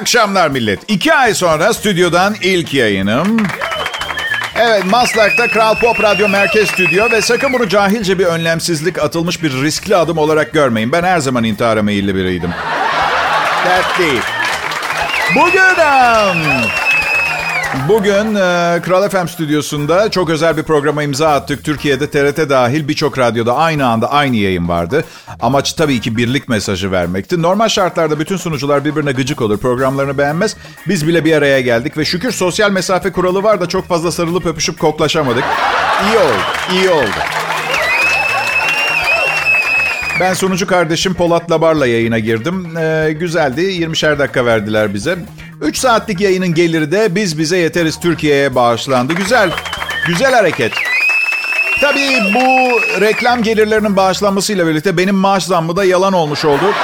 akşamlar millet. İki ay sonra stüdyodan ilk yayınım. Evet Maslak'ta Kral Pop Radyo Merkez Stüdyo ve sakın bunu cahilce bir önlemsizlik atılmış bir riskli adım olarak görmeyin. Ben her zaman intihara meyilli biriydim. Dert değil. Bugün... Bugün e, Kral FM stüdyosunda çok özel bir programa imza attık. Türkiye'de TRT dahil birçok radyoda aynı anda aynı yayın vardı. Amaç tabii ki birlik mesajı vermekti. Normal şartlarda bütün sunucular birbirine gıcık olur, programlarını beğenmez. Biz bile bir araya geldik ve şükür sosyal mesafe kuralı var da çok fazla sarılıp öpüşüp koklaşamadık. İyi oldu, iyi oldu. Ben sunucu kardeşim Polat Labar'la yayına girdim. Ee, güzeldi. 20'şer dakika verdiler bize. 3 saatlik yayının geliri de Biz Bize Yeteriz Türkiye'ye bağışlandı. Güzel. Güzel hareket. Tabii bu reklam gelirlerinin bağışlanmasıyla birlikte benim maaş zammı da yalan olmuş oldu.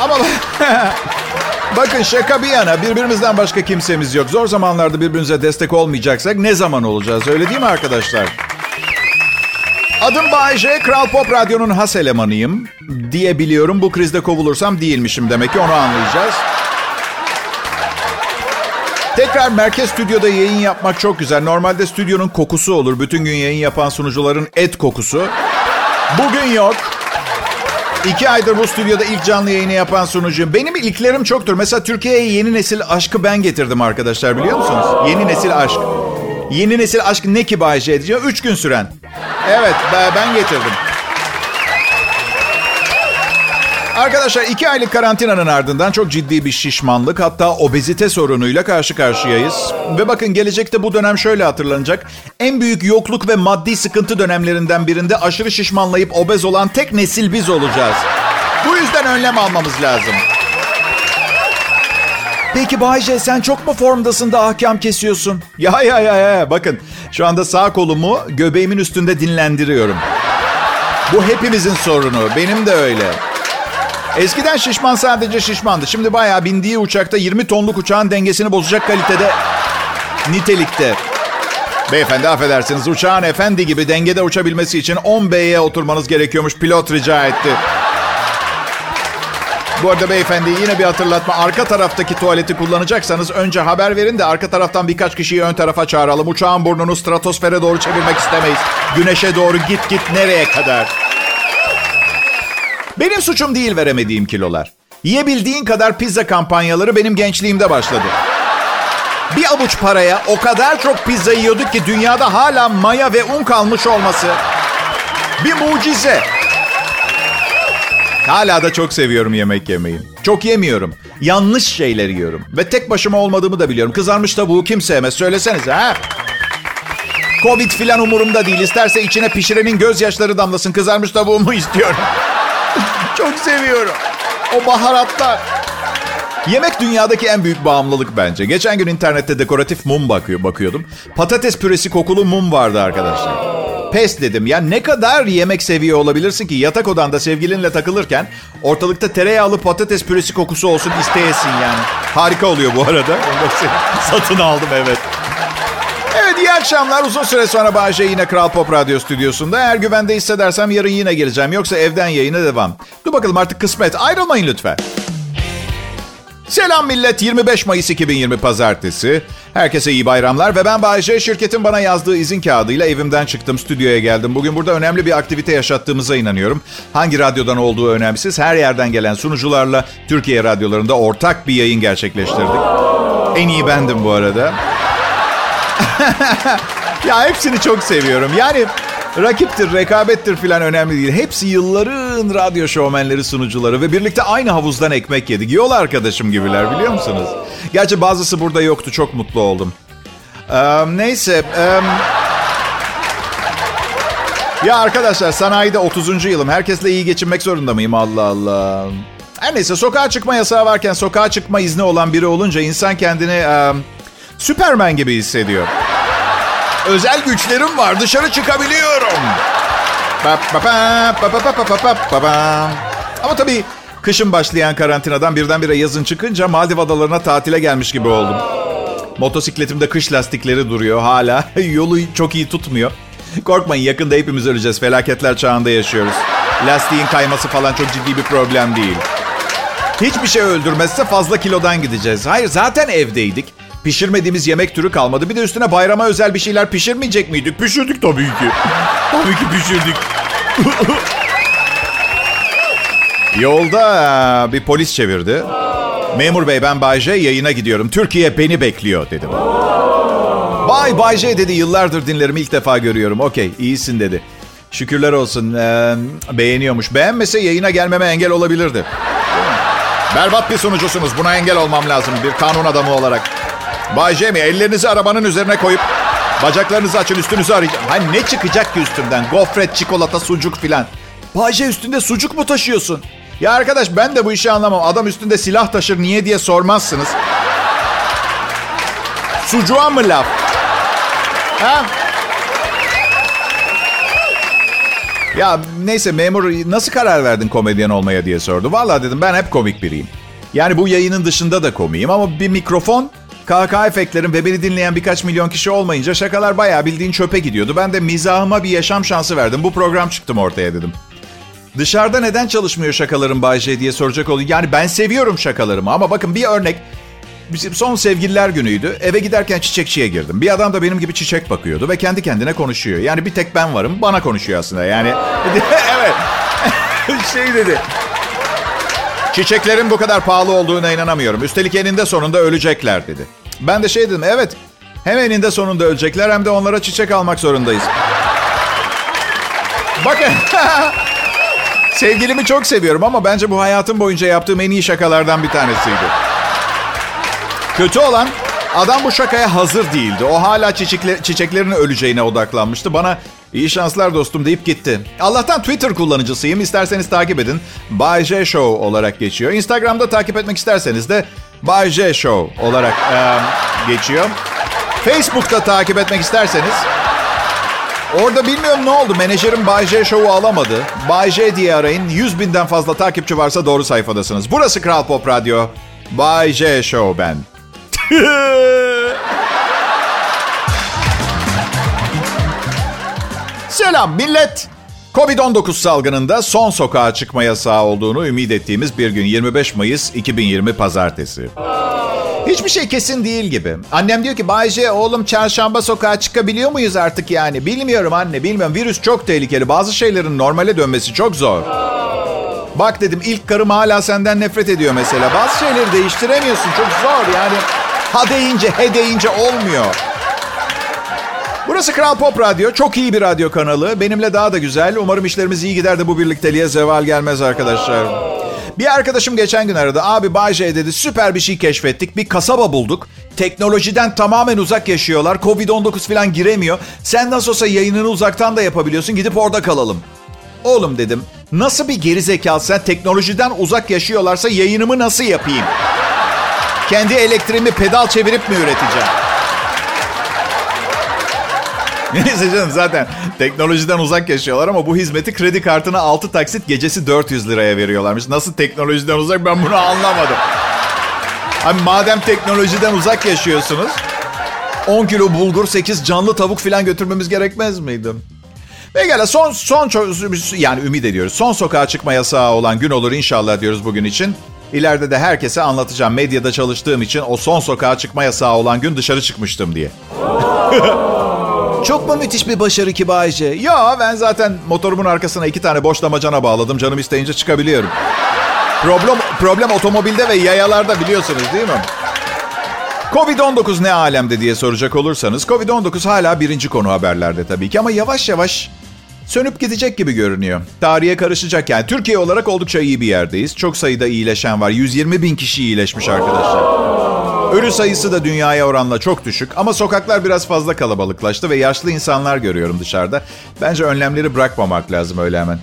Ama bakın şaka bir yana birbirimizden başka kimsemiz yok. Zor zamanlarda birbirimize destek olmayacaksak ne zaman olacağız öyle değil mi arkadaşlar? Adım Bayece, Kral Pop Radyo'nun has elemanıyım diye biliyorum. Bu krizde kovulursam değilmişim demek ki onu anlayacağız. Tekrar merkez stüdyoda yayın yapmak çok güzel. Normalde stüdyonun kokusu olur. Bütün gün yayın yapan sunucuların et kokusu. Bugün yok. İki aydır bu stüdyoda ilk canlı yayını yapan sunucu. Benim ilklerim çoktur. Mesela Türkiye'ye yeni nesil aşkı ben getirdim arkadaşlar biliyor musunuz? Yeni nesil aşk. Yeni nesil aşk ne ki Bayece edeceğim? Üç gün süren. Evet ben getirdim. Arkadaşlar iki aylık karantinanın ardından çok ciddi bir şişmanlık hatta obezite sorunuyla karşı karşıyayız. Ve bakın gelecekte bu dönem şöyle hatırlanacak. En büyük yokluk ve maddi sıkıntı dönemlerinden birinde aşırı şişmanlayıp obez olan tek nesil biz olacağız. Bu yüzden önlem almamız lazım. Peki Bayce sen çok mu formdasın da ahkam kesiyorsun? Ya ya ya ya bakın şu anda sağ kolumu göbeğimin üstünde dinlendiriyorum. Bu hepimizin sorunu. Benim de öyle. Eskiden şişman sadece şişmandı. Şimdi bayağı bindiği uçakta 20 tonluk uçağın dengesini bozacak kalitede, nitelikte. Beyefendi affedersiniz uçağın efendi gibi dengede uçabilmesi için 10 B'ye oturmanız gerekiyormuş. Pilot rica etti. Bu arada beyefendi yine bir hatırlatma. Arka taraftaki tuvaleti kullanacaksanız önce haber verin de arka taraftan birkaç kişiyi ön tarafa çağıralım. Uçağın burnunu stratosfere doğru çevirmek istemeyiz. Güneşe doğru git git nereye kadar? Benim suçum değil veremediğim kilolar. Yiyebildiğin kadar pizza kampanyaları benim gençliğimde başladı. Bir avuç paraya o kadar çok pizza yiyorduk ki dünyada hala maya ve un kalmış olması bir mucize. Hala da çok seviyorum yemek yemeyi. Çok yemiyorum. Yanlış şeyler yiyorum. Ve tek başıma olmadığımı da biliyorum. Kızarmış tavuğu kim sevmez söylesenize ha. Covid filan umurumda değil. İsterse içine pişirenin gözyaşları damlasın. Kızarmış tavuğumu istiyorum. çok seviyorum. O baharatlar. Yemek dünyadaki en büyük bağımlılık bence. Geçen gün internette dekoratif mum bakıyor, bakıyordum. Patates püresi kokulu mum vardı arkadaşlar. Pes dedim. Ya ne kadar yemek seviyor olabilirsin ki yatak odanda sevgilinle takılırken ortalıkta tereyağlı patates püresi kokusu olsun isteyesin yani. Harika oluyor bu arada. Satın aldım evet. Akşamlar. Uzun süre sonra Bahçe yine Kral Pop Radyo stüdyosunda. Eğer güvende hissedersem yarın yine geleceğim. Yoksa evden yayına devam. Dur bakalım artık kısmet. Ayrılmayın lütfen. Selam millet. 25 Mayıs 2020 Pazartesi. Herkese iyi bayramlar ve ben Bayece. Şirketin bana yazdığı izin kağıdıyla evimden çıktım, stüdyoya geldim. Bugün burada önemli bir aktivite yaşattığımıza inanıyorum. Hangi radyodan olduğu önemsiz. Her yerden gelen sunucularla Türkiye radyolarında ortak bir yayın gerçekleştirdik. En iyi bendim bu arada. ya hepsini çok seviyorum. Yani rakiptir, rekabettir filan önemli değil. Hepsi yılların radyo şovmenleri, sunucuları ve birlikte aynı havuzdan ekmek yedik. Yol arkadaşım gibiler biliyor musunuz? Gerçi bazısı burada yoktu. Çok mutlu oldum. Ee, neyse. E, ya arkadaşlar sanayide 30. yılım. Herkesle iyi geçinmek zorunda mıyım? Allah Allah. Her neyse sokağa çıkma yasağı varken sokağa çıkma izni olan biri olunca insan kendini e, Süpermen gibi hissediyor. Özel güçlerim var dışarı çıkabiliyorum. Ama tabii kışın başlayan karantinadan birdenbire yazın çıkınca Maldiv adalarına tatile gelmiş gibi oldum. Motosikletimde kış lastikleri duruyor hala. Yolu çok iyi tutmuyor. Korkmayın yakında hepimiz öleceğiz. Felaketler çağında yaşıyoruz. Lastiğin kayması falan çok ciddi bir problem değil. Hiçbir şey öldürmezse fazla kilodan gideceğiz. Hayır zaten evdeydik. Pişirmediğimiz yemek türü kalmadı. Bir de üstüne bayrama özel bir şeyler pişirmeyecek miydik? Pişirdik tabii ki. tabii ki pişirdik. Yolda bir polis çevirdi. Memur bey ben Bay J yayına gidiyorum. Türkiye beni bekliyor dedim. Bay Bay J dedi yıllardır dinlerim ilk defa görüyorum. Okey iyisin dedi. Şükürler olsun ee, beğeniyormuş. Beğenmese yayına gelmeme engel olabilirdi. Berbat bir sunucusunuz. Buna engel olmam lazım bir kanun adamı olarak. Bay J mi ellerinizi arabanın üzerine koyup bacaklarınızı açın üstünüzü arayacağım. Hani ne çıkacak ki üstümden? Gofret, çikolata, sucuk filan. Bay J üstünde sucuk mu taşıyorsun? Ya arkadaş ben de bu işi anlamam. Adam üstünde silah taşır niye diye sormazsınız. Sucuğa mı laf? Ha? Ya neyse memur nasıl karar verdin komedyen olmaya diye sordu. Vallahi dedim ben hep komik biriyim. Yani bu yayının dışında da komiyim ama bir mikrofon, KK efektlerim ve beni dinleyen birkaç milyon kişi olmayınca şakalar bayağı bildiğin çöpe gidiyordu. Ben de mizahıma bir yaşam şansı verdim. Bu program çıktım ortaya dedim. Dışarıda neden çalışmıyor şakalarım Bay J diye soracak oldu. Yani ben seviyorum şakalarımı ama bakın bir örnek. Bizim son sevgililer günüydü. Eve giderken çiçekçiye girdim. Bir adam da benim gibi çiçek bakıyordu ve kendi kendine konuşuyor. Yani bir tek ben varım. Bana konuşuyor aslında. Yani evet. şey dedi. Çiçeklerin bu kadar pahalı olduğuna inanamıyorum. Üstelik eninde sonunda ölecekler dedi. Ben de şey dedim. Evet. Hem eninde sonunda ölecekler hem de onlara çiçek almak zorundayız. Bakın. Sevgilimi çok seviyorum ama bence bu hayatım boyunca yaptığım en iyi şakalardan bir tanesiydi. Kötü olan adam bu şakaya hazır değildi. O hala çiçekler, çiçeklerin öleceğine odaklanmıştı. Bana iyi şanslar dostum deyip gitti. Allah'tan Twitter kullanıcısıyım. İsterseniz takip edin. Bay J Show olarak geçiyor. Instagram'da takip etmek isterseniz de Bay J Show olarak e, geçiyor. Facebook'ta takip etmek isterseniz Orada bilmiyorum ne oldu. Menajerim Bay J Show'u alamadı. Bay J diye arayın. 100 binden fazla takipçi varsa doğru sayfadasınız. Burası Kral Pop Radyo. Bay J Show ben. Selam millet. Covid-19 salgınında son sokağa çıkma yasağı olduğunu ümit ettiğimiz bir gün 25 Mayıs 2020 Pazartesi. Hiçbir şey kesin değil gibi. Annem diyor ki Bayce oğlum çarşamba sokağa çıkabiliyor muyuz artık yani? Bilmiyorum anne bilmiyorum. Virüs çok tehlikeli. Bazı şeylerin normale dönmesi çok zor. Bak dedim ilk karım hala senden nefret ediyor mesela. Bazı şeyleri değiştiremiyorsun. Çok zor yani. Ha deyince he deyince olmuyor. Burası Kral Pop Radyo. Çok iyi bir radyo kanalı. Benimle daha da güzel. Umarım işlerimiz iyi gider de bu birlikteliğe zeval gelmez arkadaşlar. Bir arkadaşım geçen gün aradı. Abi Bayce dedi süper bir şey keşfettik. Bir kasaba bulduk. Teknolojiden tamamen uzak yaşıyorlar. Covid-19 falan giremiyor. Sen nasıl olsa yayınını uzaktan da yapabiliyorsun. Gidip orada kalalım. Oğlum dedim. Nasıl bir geri sen teknolojiden uzak yaşıyorlarsa yayınımı nasıl yapayım? Kendi elektriğimi pedal çevirip mi üreteceğim? Neyse canım zaten teknolojiden uzak yaşıyorlar ama bu hizmeti kredi kartına 6 taksit gecesi 400 liraya veriyorlarmış. Nasıl teknolojiden uzak ben bunu anlamadım. Abi madem teknolojiden uzak yaşıyorsunuz 10 kilo bulgur, 8 canlı tavuk falan götürmemiz gerekmez miydi? Pekala son, son yani ümit ediyoruz. Son sokağa çıkma yasağı olan gün olur inşallah diyoruz bugün için. İleride de herkese anlatacağım. Medyada çalıştığım için o son sokağa çıkma yasağı olan gün dışarı çıkmıştım diye. Çok mu müthiş bir başarı ki Bayce? Ya ben zaten motorumun arkasına iki tane boş damacana bağladım. Canım isteyince çıkabiliyorum. Problem, problem otomobilde ve yayalarda biliyorsunuz değil mi? Covid-19 ne alemde diye soracak olursanız Covid-19 hala birinci konu haberlerde tabii ki ama yavaş yavaş sönüp gidecek gibi görünüyor. Tarihe karışacak yani. Türkiye olarak oldukça iyi bir yerdeyiz. Çok sayıda iyileşen var. 120 bin kişi iyileşmiş arkadaşlar. Ölü sayısı da dünyaya oranla çok düşük ama sokaklar biraz fazla kalabalıklaştı ve yaşlı insanlar görüyorum dışarıda. Bence önlemleri bırakmamak lazım öyle hemen.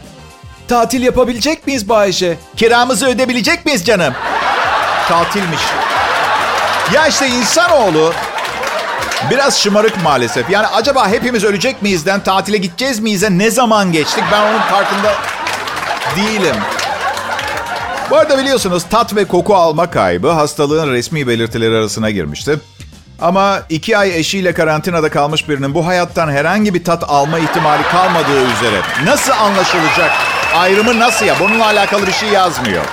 Tatil yapabilecek miyiz Bayşe? Kiramızı ödebilecek miyiz canım? Tatilmiş. Ya işte insanoğlu biraz şımarık maalesef. Yani acaba hepimiz ölecek miyizden tatile gideceğiz miyiz'e ne zaman geçtik? Ben onun farkında değilim. Bu arada biliyorsunuz tat ve koku alma kaybı hastalığın resmi belirtileri arasına girmişti. Ama iki ay eşiyle karantinada kalmış birinin bu hayattan herhangi bir tat alma ihtimali kalmadığı üzere nasıl anlaşılacak? Ayrımı nasıl ya? Bununla alakalı bir şey yazmıyor.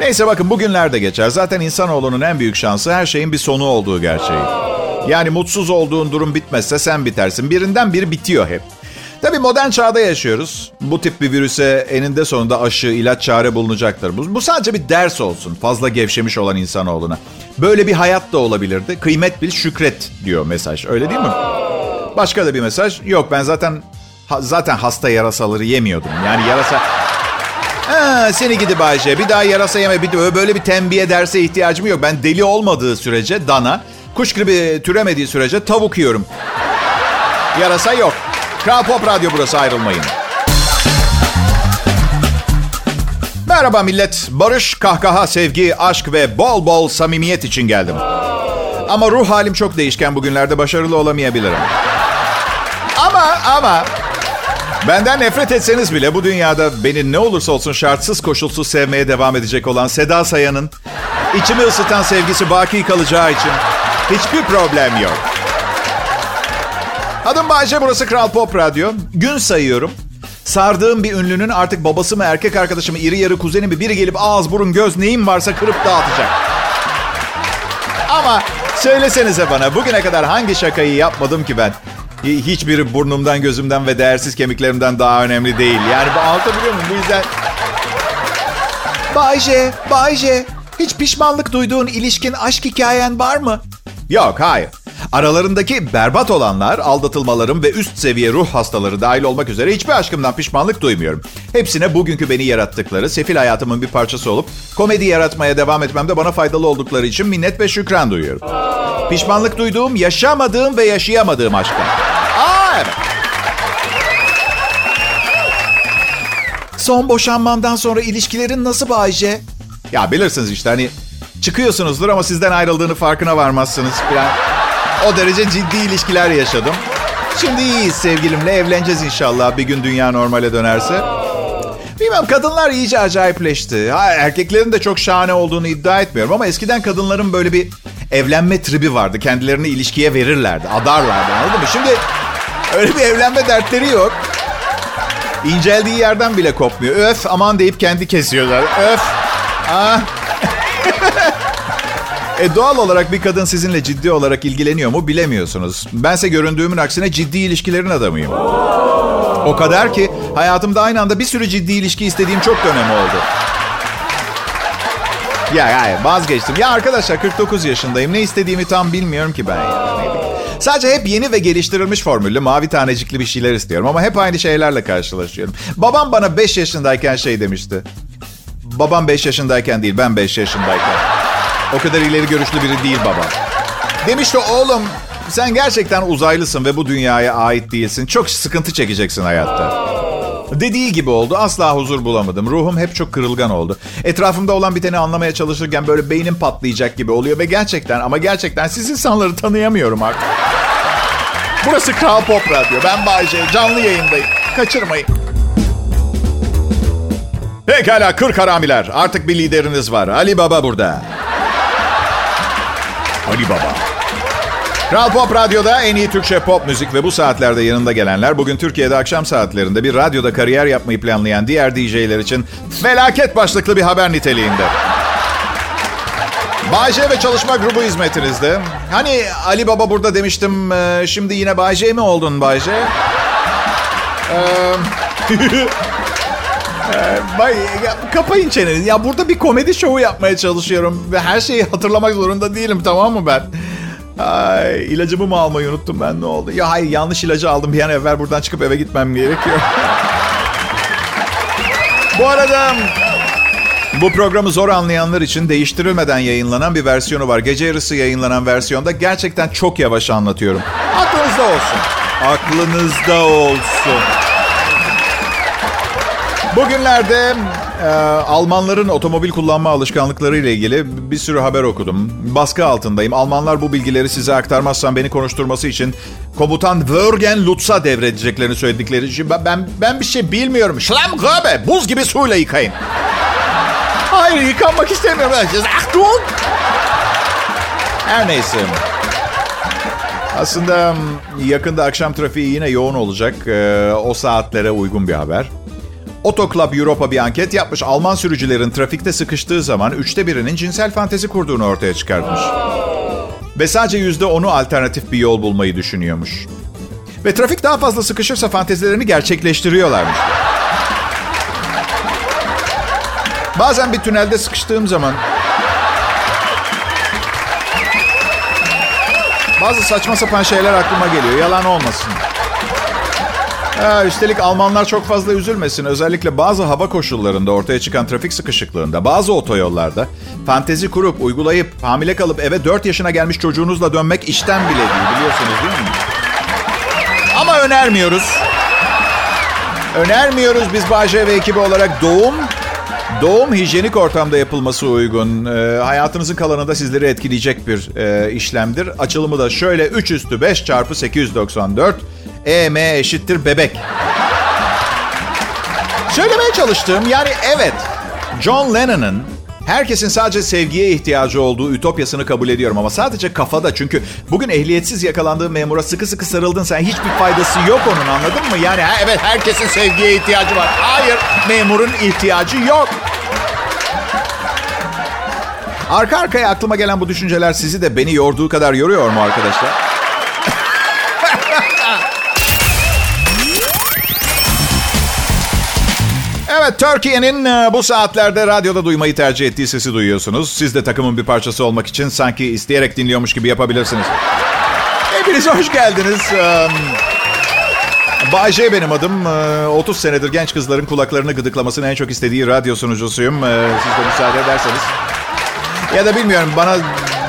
Neyse bakın bugünler de geçer. Zaten insanoğlunun en büyük şansı her şeyin bir sonu olduğu gerçeği. Yani mutsuz olduğun durum bitmezse sen bitersin. Birinden biri bitiyor hep. Tabii modern çağda yaşıyoruz. Bu tip bir virüse eninde sonunda aşı, ilaç, çare bulunacaktır. Bu, bu sadece bir ders olsun fazla gevşemiş olan insanoğluna. Böyle bir hayat da olabilirdi. Kıymet bil, şükret diyor mesaj. Öyle değil mi? Başka da bir mesaj. Yok ben zaten ha, zaten hasta yarasaları yemiyordum. Yani yarasa... Ha, seni gidi Bayce. Bir daha yarasa yeme. Bir böyle bir tembiye derse ihtiyacım yok. Ben deli olmadığı sürece dana, kuş gribi türemediği sürece tavuk yiyorum. Yarasa yok. Kral Pop Radyo burası ayrılmayın. Merhaba millet. Barış, kahkaha, sevgi, aşk ve bol bol samimiyet için geldim. Ama ruh halim çok değişken bugünlerde başarılı olamayabilirim. Ama ama benden nefret etseniz bile bu dünyada beni ne olursa olsun şartsız koşulsuz sevmeye devam edecek olan Seda Sayan'ın içimi ısıtan sevgisi baki kalacağı için hiçbir problem yok. Adım Bayce, burası Kral Pop Radyo. Gün sayıyorum. Sardığım bir ünlünün artık babası mı, erkek arkadaşı mı, iri yarı kuzeni mi biri gelip ağız, burun, göz neyim varsa kırıp dağıtacak. Ama söylesenize bana bugüne kadar hangi şakayı yapmadım ki ben? Hiçbiri burnumdan, gözümden ve değersiz kemiklerimden daha önemli değil. Yani anlatabiliyor muyum? Bu yüzden... Bayce, Bayce, hiç pişmanlık duyduğun ilişkin, aşk hikayen var mı? Yok, hayır. Aralarındaki berbat olanlar, aldatılmalarım ve üst seviye ruh hastaları dahil olmak üzere hiçbir aşkımdan pişmanlık duymuyorum. Hepsine bugünkü beni yarattıkları, sefil hayatımın bir parçası olup komedi yaratmaya devam etmemde bana faydalı oldukları için minnet ve şükran duyuyorum. Pişmanlık duyduğum, yaşamadığım ve yaşayamadığım aşklar. Aa evet. Son boşanmamdan sonra ilişkilerin nasıl Bayce? Ya bilirsiniz işte hani çıkıyorsunuzdur ama sizden ayrıldığını farkına varmazsınız falan. O derece ciddi ilişkiler yaşadım. Şimdi iyiyiz sevgilimle evleneceğiz inşallah bir gün dünya normale dönerse. Bilmem kadınlar iyice acayipleşti. Ha, erkeklerin de çok şahane olduğunu iddia etmiyorum ama eskiden kadınların böyle bir evlenme tribi vardı. Kendilerini ilişkiye verirlerdi, adarlardı anladın mı? Şimdi öyle bir evlenme dertleri yok. İnceldiği yerden bile kopmuyor. Öf aman deyip kendi kesiyorlar. Öf. Ah. E doğal olarak bir kadın sizinle ciddi olarak ilgileniyor mu bilemiyorsunuz. Bense göründüğümün aksine ciddi ilişkilerin adamıyım. O kadar ki hayatımda aynı anda bir sürü ciddi ilişki istediğim çok dönem oldu. Ya ya vazgeçtim. Ya arkadaşlar 49 yaşındayım. Ne istediğimi tam bilmiyorum ki ben. Sadece hep yeni ve geliştirilmiş formüllü mavi tanecikli bir şeyler istiyorum ama hep aynı şeylerle karşılaşıyorum. Babam bana 5 yaşındayken şey demişti. Babam 5 yaşındayken değil ben 5 yaşındayken. O kadar ileri görüşlü biri değil baba. Demişti oğlum sen gerçekten uzaylısın ve bu dünyaya ait değilsin. Çok sıkıntı çekeceksin hayatta. Dediği gibi oldu. Asla huzur bulamadım. Ruhum hep çok kırılgan oldu. Etrafımda olan biteni anlamaya çalışırken böyle beynim patlayacak gibi oluyor. Ve gerçekten ama gerçekten siz insanları tanıyamıyorum artık. Burası Kral Pop Radyo. Ben Bayce. Canlı yayındayım. Kaçırmayın. Pekala kırk haramiler. Artık bir lideriniz var. Ali Baba burada. Ali Baba. Kral Pop Radyo'da en iyi Türkçe pop müzik ve bu saatlerde yanında gelenler bugün Türkiye'de akşam saatlerinde bir radyoda kariyer yapmayı planlayan diğer DJ'ler için felaket başlıklı bir haber niteliğinde. Bayce ve çalışma grubu hizmetinizde. Hani Ali Baba burada demiştim, e, şimdi yine Bayce mi oldun Bayce? Ee, Bay, ya, kapayın çenenizi. Ya burada bir komedi şovu yapmaya çalışıyorum. Ve her şeyi hatırlamak zorunda değilim tamam mı ben? Ay, ilacımı mı almayı unuttum ben ne oldu? Ya hayır yanlış ilacı aldım. Bir an evvel buradan çıkıp eve gitmem gerekiyor. Bu arada bu programı zor anlayanlar için değiştirilmeden yayınlanan bir versiyonu var. Gece yarısı yayınlanan versiyonda gerçekten çok yavaş anlatıyorum. Aklınızda olsun. Aklınızda olsun. Bugünlerde e, Almanların otomobil kullanma alışkanlıkları ile ilgili bir sürü haber okudum. Baskı altındayım. Almanlar bu bilgileri size aktarmazsam beni konuşturması için komutan Wörgen Lutz'a devredeceklerini söyledikleri için ben, ben, ben bir şey bilmiyorum. Schlammgröbe, buz gibi suyla yıkayın. Hayır yıkanmak istemiyorum. Achtung! Her neyse. Aslında yakında akşam trafiği yine yoğun olacak. Ee, o saatlere uygun bir haber. Auto Europa bir anket yapmış. Alman sürücülerin trafikte sıkıştığı zaman üçte birinin cinsel fantezi kurduğunu ortaya çıkartmış. Ve sadece yüzde onu alternatif bir yol bulmayı düşünüyormuş. Ve trafik daha fazla sıkışırsa fantezilerini gerçekleştiriyorlarmış. Bazen bir tünelde sıkıştığım zaman bazı saçma sapan şeyler aklıma geliyor. Yalan olmasın. Ha, üstelik Almanlar çok fazla üzülmesin. Özellikle bazı hava koşullarında ortaya çıkan trafik sıkışıklığında, bazı otoyollarda fantezi kurup, uygulayıp, hamile kalıp eve 4 yaşına gelmiş çocuğunuzla dönmek işten bile değil biliyorsunuz değil mi? Ama önermiyoruz. Önermiyoruz biz Bahçe ve ekibi olarak doğum Doğum hijyenik ortamda yapılması uygun. E, hayatınızın kalanında sizleri etkileyecek bir e, işlemdir. Açılımı da şöyle 3 üstü 5 çarpı 894 EM eşittir bebek. Söylemeye çalıştığım yani evet John Lennon'ın herkesin sadece sevgiye ihtiyacı olduğu ütopyasını kabul ediyorum ama sadece kafada çünkü bugün ehliyetsiz yakalandığı memura sıkı sıkı sarıldın sen hiçbir faydası yok onun anladın mı? Yani evet herkesin sevgiye ihtiyacı var. Hayır memurun ihtiyacı yok. Arka arkaya aklıma gelen bu düşünceler sizi de beni yorduğu kadar yoruyor mu arkadaşlar? Evet, Türkiye'nin e, bu saatlerde radyoda duymayı tercih ettiği sesi duyuyorsunuz. Siz de takımın bir parçası olmak için sanki isteyerek dinliyormuş gibi yapabilirsiniz. Hepiniz hoş geldiniz. Bay J benim adım. 30 e, senedir genç kızların kulaklarını gıdıklamasını en çok istediği radyo sunucusuyum. E, siz de müsaade ederseniz. Ya da bilmiyorum bana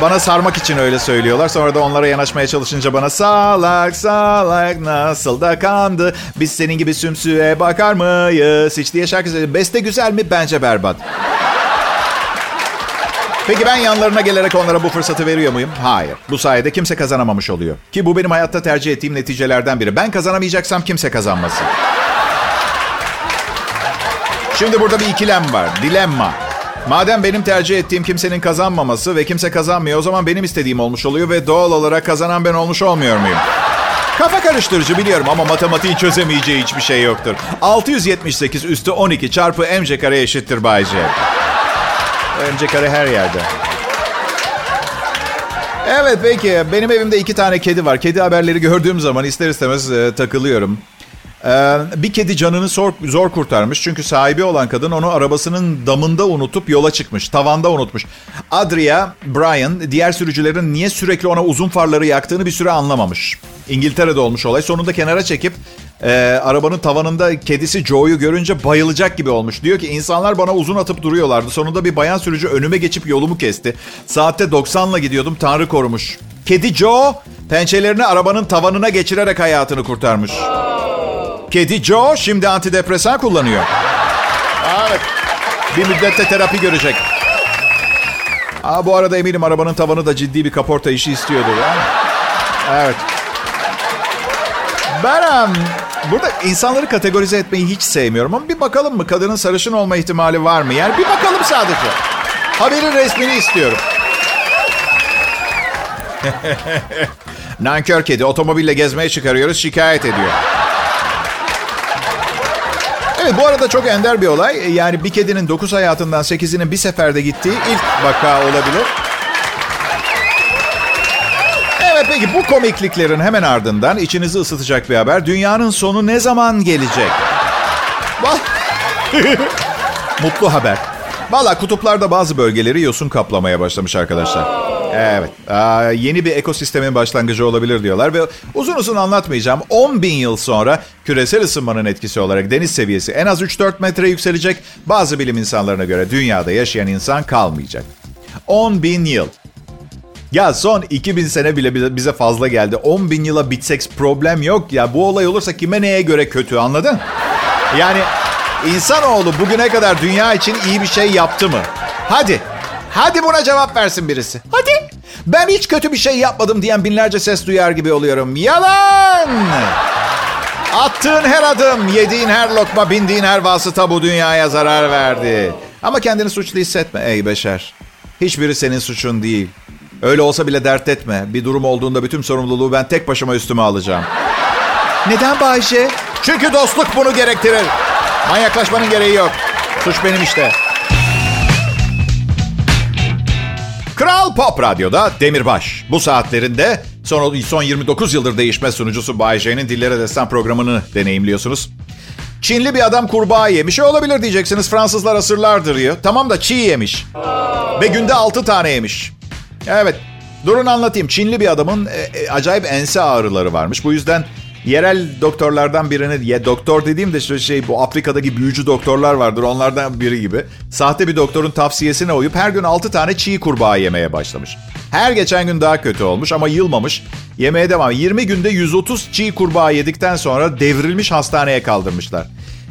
bana sarmak için öyle söylüyorlar. Sonra da onlara yanaşmaya çalışınca bana salak salak nasıl da kandı. Biz senin gibi sümsüğe bakar mıyız? Hiç diye şarkı söylüyor. Beste güzel mi? Bence berbat. Peki ben yanlarına gelerek onlara bu fırsatı veriyor muyum? Hayır. Bu sayede kimse kazanamamış oluyor. Ki bu benim hayatta tercih ettiğim neticelerden biri. Ben kazanamayacaksam kimse kazanmasın. Şimdi burada bir ikilem var. Dilemma. Madem benim tercih ettiğim kimsenin kazanmaması ve kimse kazanmıyor o zaman benim istediğim olmuş oluyor ve doğal olarak kazanan ben olmuş olmuyor muyum? Kafa karıştırıcı biliyorum ama matematiğin çözemeyeceği hiçbir şey yoktur. 678 üstü 12 çarpı mc kare eşittir Bay J. mc kare her yerde. Evet peki benim evimde iki tane kedi var. Kedi haberleri gördüğüm zaman ister istemez e, takılıyorum. Ee, bir kedi canını zor, zor kurtarmış. Çünkü sahibi olan kadın onu arabasının damında unutup yola çıkmış. Tavanda unutmuş. Adria, Brian diğer sürücülerin niye sürekli ona uzun farları yaktığını bir süre anlamamış. İngiltere'de olmuş olay. Sonunda kenara çekip e, arabanın tavanında kedisi Joe'yu görünce bayılacak gibi olmuş. Diyor ki insanlar bana uzun atıp duruyorlardı. Sonunda bir bayan sürücü önüme geçip yolumu kesti. Saatte 90'la gidiyordum. Tanrı korumuş. Kedi Joe pençelerini arabanın tavanına geçirerek hayatını kurtarmış. Kedi Joe şimdi antidepresan kullanıyor. Evet. Bir müddette terapi görecek. Aa, bu arada eminim arabanın tavanı da ciddi bir kaporta işi istiyordu. Ha? Evet. Ben burada insanları kategorize etmeyi hiç sevmiyorum ama bir bakalım mı kadının sarışın olma ihtimali var mı? Yani bir bakalım sadece. Haberin resmini istiyorum. Nankör kedi otomobille gezmeye çıkarıyoruz şikayet ediyor. Evet bu arada çok ender bir olay. Yani bir kedinin 9 hayatından 8'inin bir seferde gittiği ilk vaka olabilir. Evet peki bu komikliklerin hemen ardından içinizi ısıtacak bir haber. Dünyanın sonu ne zaman gelecek? Mutlu haber. Valla kutuplarda bazı bölgeleri yosun kaplamaya başlamış arkadaşlar. Evet. Aa, yeni bir ekosistemin başlangıcı olabilir diyorlar. Ve uzun uzun anlatmayacağım. 10 bin yıl sonra küresel ısınmanın etkisi olarak deniz seviyesi en az 3-4 metre yükselecek. Bazı bilim insanlarına göre dünyada yaşayan insan kalmayacak. 10 bin yıl. Ya son 2000 sene bile bize fazla geldi. 10 bin yıla bitsek problem yok. Ya bu olay olursa kime neye göre kötü anladın? Yani insanoğlu bugüne kadar dünya için iyi bir şey yaptı mı? Hadi Hadi buna cevap versin birisi. Hadi. Ben hiç kötü bir şey yapmadım diyen binlerce ses duyar gibi oluyorum. Yalan. Attığın her adım, yediğin her lokma, bindiğin her vasıta bu dünyaya zarar verdi. Ama kendini suçlu hissetme ey beşer. Hiçbiri senin suçun değil. Öyle olsa bile dert etme. Bir durum olduğunda bütün sorumluluğu ben tek başıma üstüme alacağım. Neden Bayşe? Çünkü dostluk bunu gerektirir. Manyaklaşmanın gereği yok. Suç benim işte. Kral Pop Radyo'da Demirbaş. Bu saatlerinde son, son 29 yıldır değişmez sunucusu Bay J'nin Dillere Destan programını deneyimliyorsunuz. Çinli bir adam kurbağa yemiş. E olabilir diyeceksiniz. Fransızlar asırlardır yiyor. Tamam da çiğ yemiş. Ve günde 6 tane yemiş. Evet. Durun anlatayım. Çinli bir adamın e, e, acayip ense ağrıları varmış. Bu yüzden yerel doktorlardan birini, ya doktor dediğim de şu şey bu Afrika'daki büyücü doktorlar vardır onlardan biri gibi. Sahte bir doktorun tavsiyesine uyup her gün 6 tane çiğ kurbağa yemeye başlamış. Her geçen gün daha kötü olmuş ama yılmamış. Yemeye devam. 20 günde 130 çiğ kurbağa yedikten sonra devrilmiş hastaneye kaldırmışlar.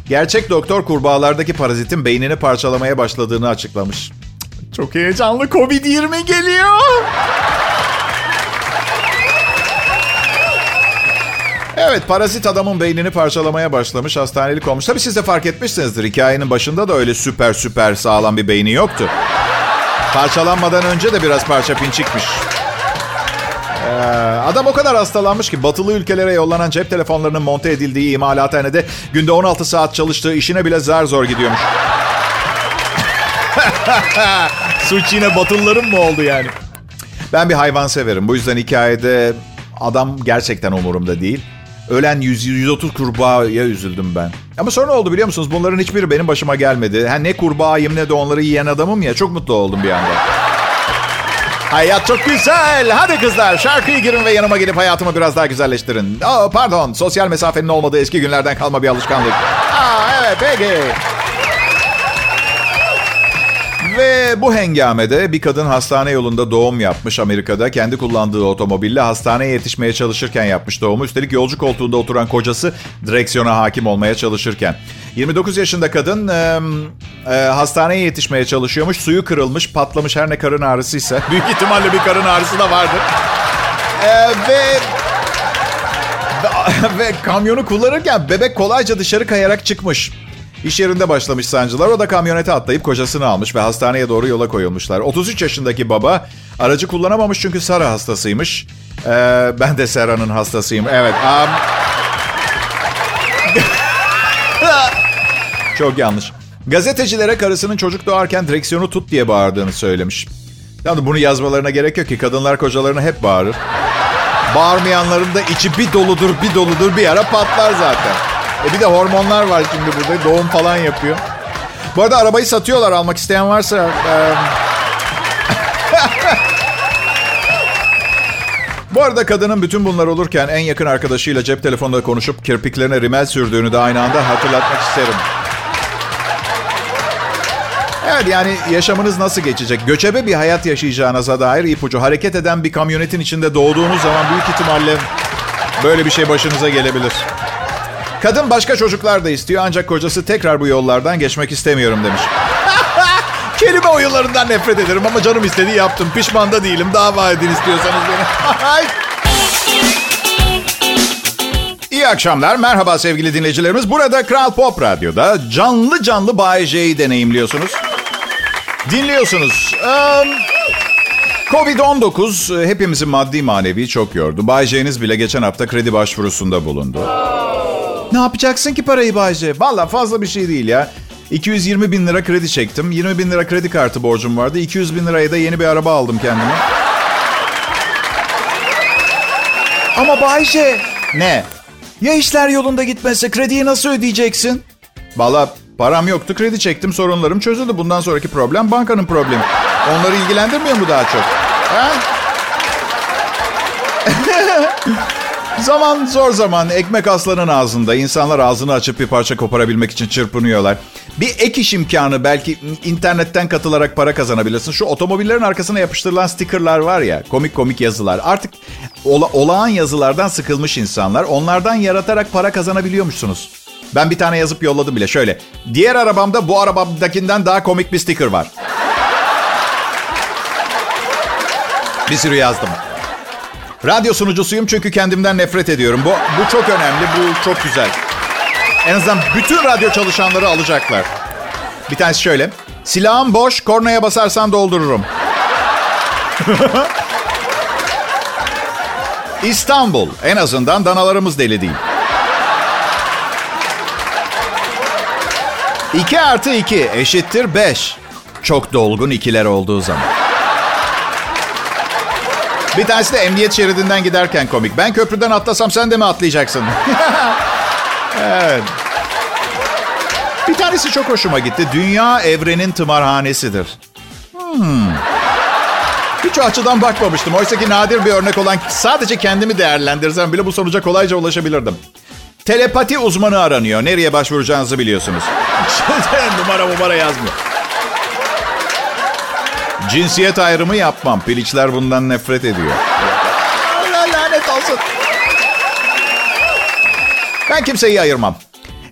Gerçek doktor kurbağalardaki parazitin beynini parçalamaya başladığını açıklamış. Çok heyecanlı Covid-20 geliyor. Evet parazit adamın beynini parçalamaya başlamış hastanelik olmuş. Tabii siz de fark etmişsinizdir. Hikayenin başında da öyle süper süper sağlam bir beyni yoktu. Parçalanmadan önce de biraz parça pinçikmiş. Ee, adam o kadar hastalanmış ki batılı ülkelere yollanan cep telefonlarının monte edildiği imalathanede günde 16 saat çalıştığı işine bile zar zor gidiyormuş. Suç yine batılıların mı oldu yani? Ben bir hayvan severim. Bu yüzden hikayede adam gerçekten umurumda değil. Ölen 100-130 kurbağaya üzüldüm ben. Ama sonra oldu biliyor musunuz? Bunların hiçbiri benim başıma gelmedi. Ha, ne kurbağayım ne de onları yiyen adamım ya. Çok mutlu oldum bir anda. Hayat çok güzel. Hadi kızlar şarkıyı girin ve yanıma gelip hayatımı biraz daha güzelleştirin. Oh, pardon sosyal mesafenin olmadığı eski günlerden kalma bir alışkanlık. Aa, evet peki. Ve bu hengamede bir kadın hastane yolunda doğum yapmış Amerika'da. Kendi kullandığı otomobille hastaneye yetişmeye çalışırken yapmış doğumu. Üstelik yolcu koltuğunda oturan kocası direksiyona hakim olmaya çalışırken. 29 yaşında kadın e, e, hastaneye yetişmeye çalışıyormuş. Suyu kırılmış, patlamış her ne karın ağrısıysa. Büyük ihtimalle bir karın ağrısı da vardır. E, ve ve kamyonu kullanırken bebek kolayca dışarı kayarak çıkmış. İş yerinde başlamış sancılar. O da kamyonete atlayıp kocasını almış ve hastaneye doğru yola koyulmuşlar. 33 yaşındaki baba aracı kullanamamış çünkü Sara hastasıymış. Ee, ben de Sara'nın hastasıyım. Evet. Um... Çok yanlış. Gazetecilere karısının çocuk doğarken direksiyonu tut diye bağırdığını söylemiş. Yani bunu yazmalarına gerek yok ki kadınlar kocalarına hep bağırır. Bağırmayanların da içi bir doludur bir doludur bir ara patlar zaten. E bir de hormonlar var şimdi burada. Doğum falan yapıyor. Bu arada arabayı satıyorlar. Almak isteyen varsa... E... Bu arada kadının bütün bunlar olurken en yakın arkadaşıyla cep telefonunda konuşup kirpiklerine rimel sürdüğünü de aynı anda hatırlatmak isterim. Evet yani yaşamınız nasıl geçecek? Göçebe bir hayat yaşayacağınıza dair ipucu. Hareket eden bir kamyonetin içinde doğduğunuz zaman büyük ihtimalle böyle bir şey başınıza gelebilir. Kadın başka çocuklar da istiyor ancak kocası tekrar bu yollardan geçmek istemiyorum demiş. Kelime oyunlarından nefret ederim ama canım istediği yaptım. Pişman da değilim. Dava edin istiyorsanız beni. İyi akşamlar. Merhaba sevgili dinleyicilerimiz. Burada Kral Pop Radyo'da canlı canlı Bay J'yi deneyimliyorsunuz. Dinliyorsunuz. Um, Covid-19 hepimizin maddi manevi çok yordu. Bay J'niz bile geçen hafta kredi başvurusunda bulundu. Ne yapacaksın ki parayı Bayce? Valla fazla bir şey değil ya. 220 bin lira kredi çektim. 20 bin lira kredi kartı borcum vardı. 200 bin liraya da yeni bir araba aldım kendime. Ama Bayce... Ne? Ya işler yolunda gitmezse krediyi nasıl ödeyeceksin? Valla param yoktu kredi çektim sorunlarım çözüldü. Bundan sonraki problem bankanın problemi. Onları ilgilendirmiyor mu daha çok? Ha? Zaman zor zaman. Ekmek aslanın ağzında. İnsanlar ağzını açıp bir parça koparabilmek için çırpınıyorlar. Bir ek iş imkanı belki internetten katılarak para kazanabilirsin. Şu otomobillerin arkasına yapıştırılan stickerlar var ya. Komik komik yazılar. Artık ola, olağan yazılardan sıkılmış insanlar. Onlardan yaratarak para kazanabiliyormuşsunuz. Ben bir tane yazıp yolladım bile. Şöyle. Diğer arabamda bu arabamdakinden daha komik bir sticker var. Bir sürü yazdım. Radyo sunucusuyum çünkü kendimden nefret ediyorum. Bu, bu çok önemli, bu çok güzel. En azından bütün radyo çalışanları alacaklar. Bir tanesi şöyle. Silahım boş, kornaya basarsan doldururum. İstanbul. En azından danalarımız deli değil. 2 artı 2 eşittir 5. Çok dolgun ikiler olduğu zaman. Bir tanesi de emniyet şeridinden giderken komik. Ben köprüden atlasam sen de mi atlayacaksın? evet. Bir tanesi çok hoşuma gitti. Dünya evrenin tımarhanesidir. Hmm. Hiç o açıdan bakmamıştım. Oysa ki nadir bir örnek olan sadece kendimi değerlendirsem bile bu sonuca kolayca ulaşabilirdim. Telepati uzmanı aranıyor. Nereye başvuracağınızı biliyorsunuz. numara numara yazmıyor. Cinsiyet ayrımı yapmam. Piliçler bundan nefret ediyor. Allah lanet olsun. Ben kimseyi ayırmam.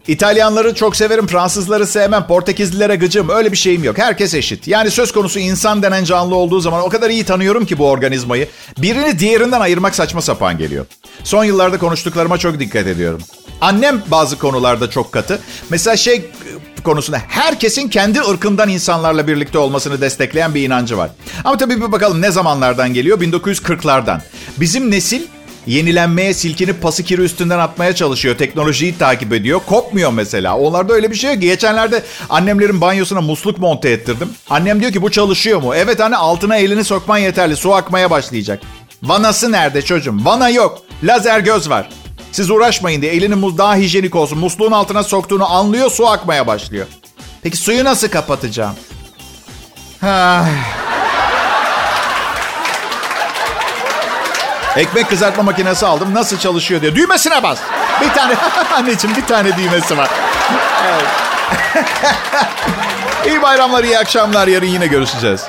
İtalyanları çok severim, Fransızları sevmem, Portekizlilere gıcım. Öyle bir şeyim yok. Herkes eşit. Yani söz konusu insan denen canlı olduğu zaman o kadar iyi tanıyorum ki bu organizmayı. Birini diğerinden ayırmak saçma sapan geliyor. Son yıllarda konuştuklarıma çok dikkat ediyorum. Annem bazı konularda çok katı. Mesela şey konusunda herkesin kendi ırkından insanlarla birlikte olmasını destekleyen bir inancı var. Ama tabii bir bakalım ne zamanlardan geliyor? 1940'lardan. Bizim nesil yenilenmeye silkinip pası kiri üstünden atmaya çalışıyor. Teknolojiyi takip ediyor. Kopmuyor mesela. Onlarda öyle bir şey yok. Geçenlerde annemlerin banyosuna musluk monte ettirdim. Annem diyor ki bu çalışıyor mu? Evet anne altına elini sokman yeterli. Su akmaya başlayacak. Vanası nerede çocuğum? Vana yok. Lazer göz var. Siz uğraşmayın diye elini daha hijyenik olsun. Musluğun altına soktuğunu anlıyor su akmaya başlıyor. Peki suyu nasıl kapatacağım? Ha. Ekmek kızartma makinesi aldım. Nasıl çalışıyor diyor. Düğmesine bas. Bir tane anneciğim bir tane düğmesi var. Evet. iyi bayramlar, iyi akşamlar. Yarın yine görüşeceğiz.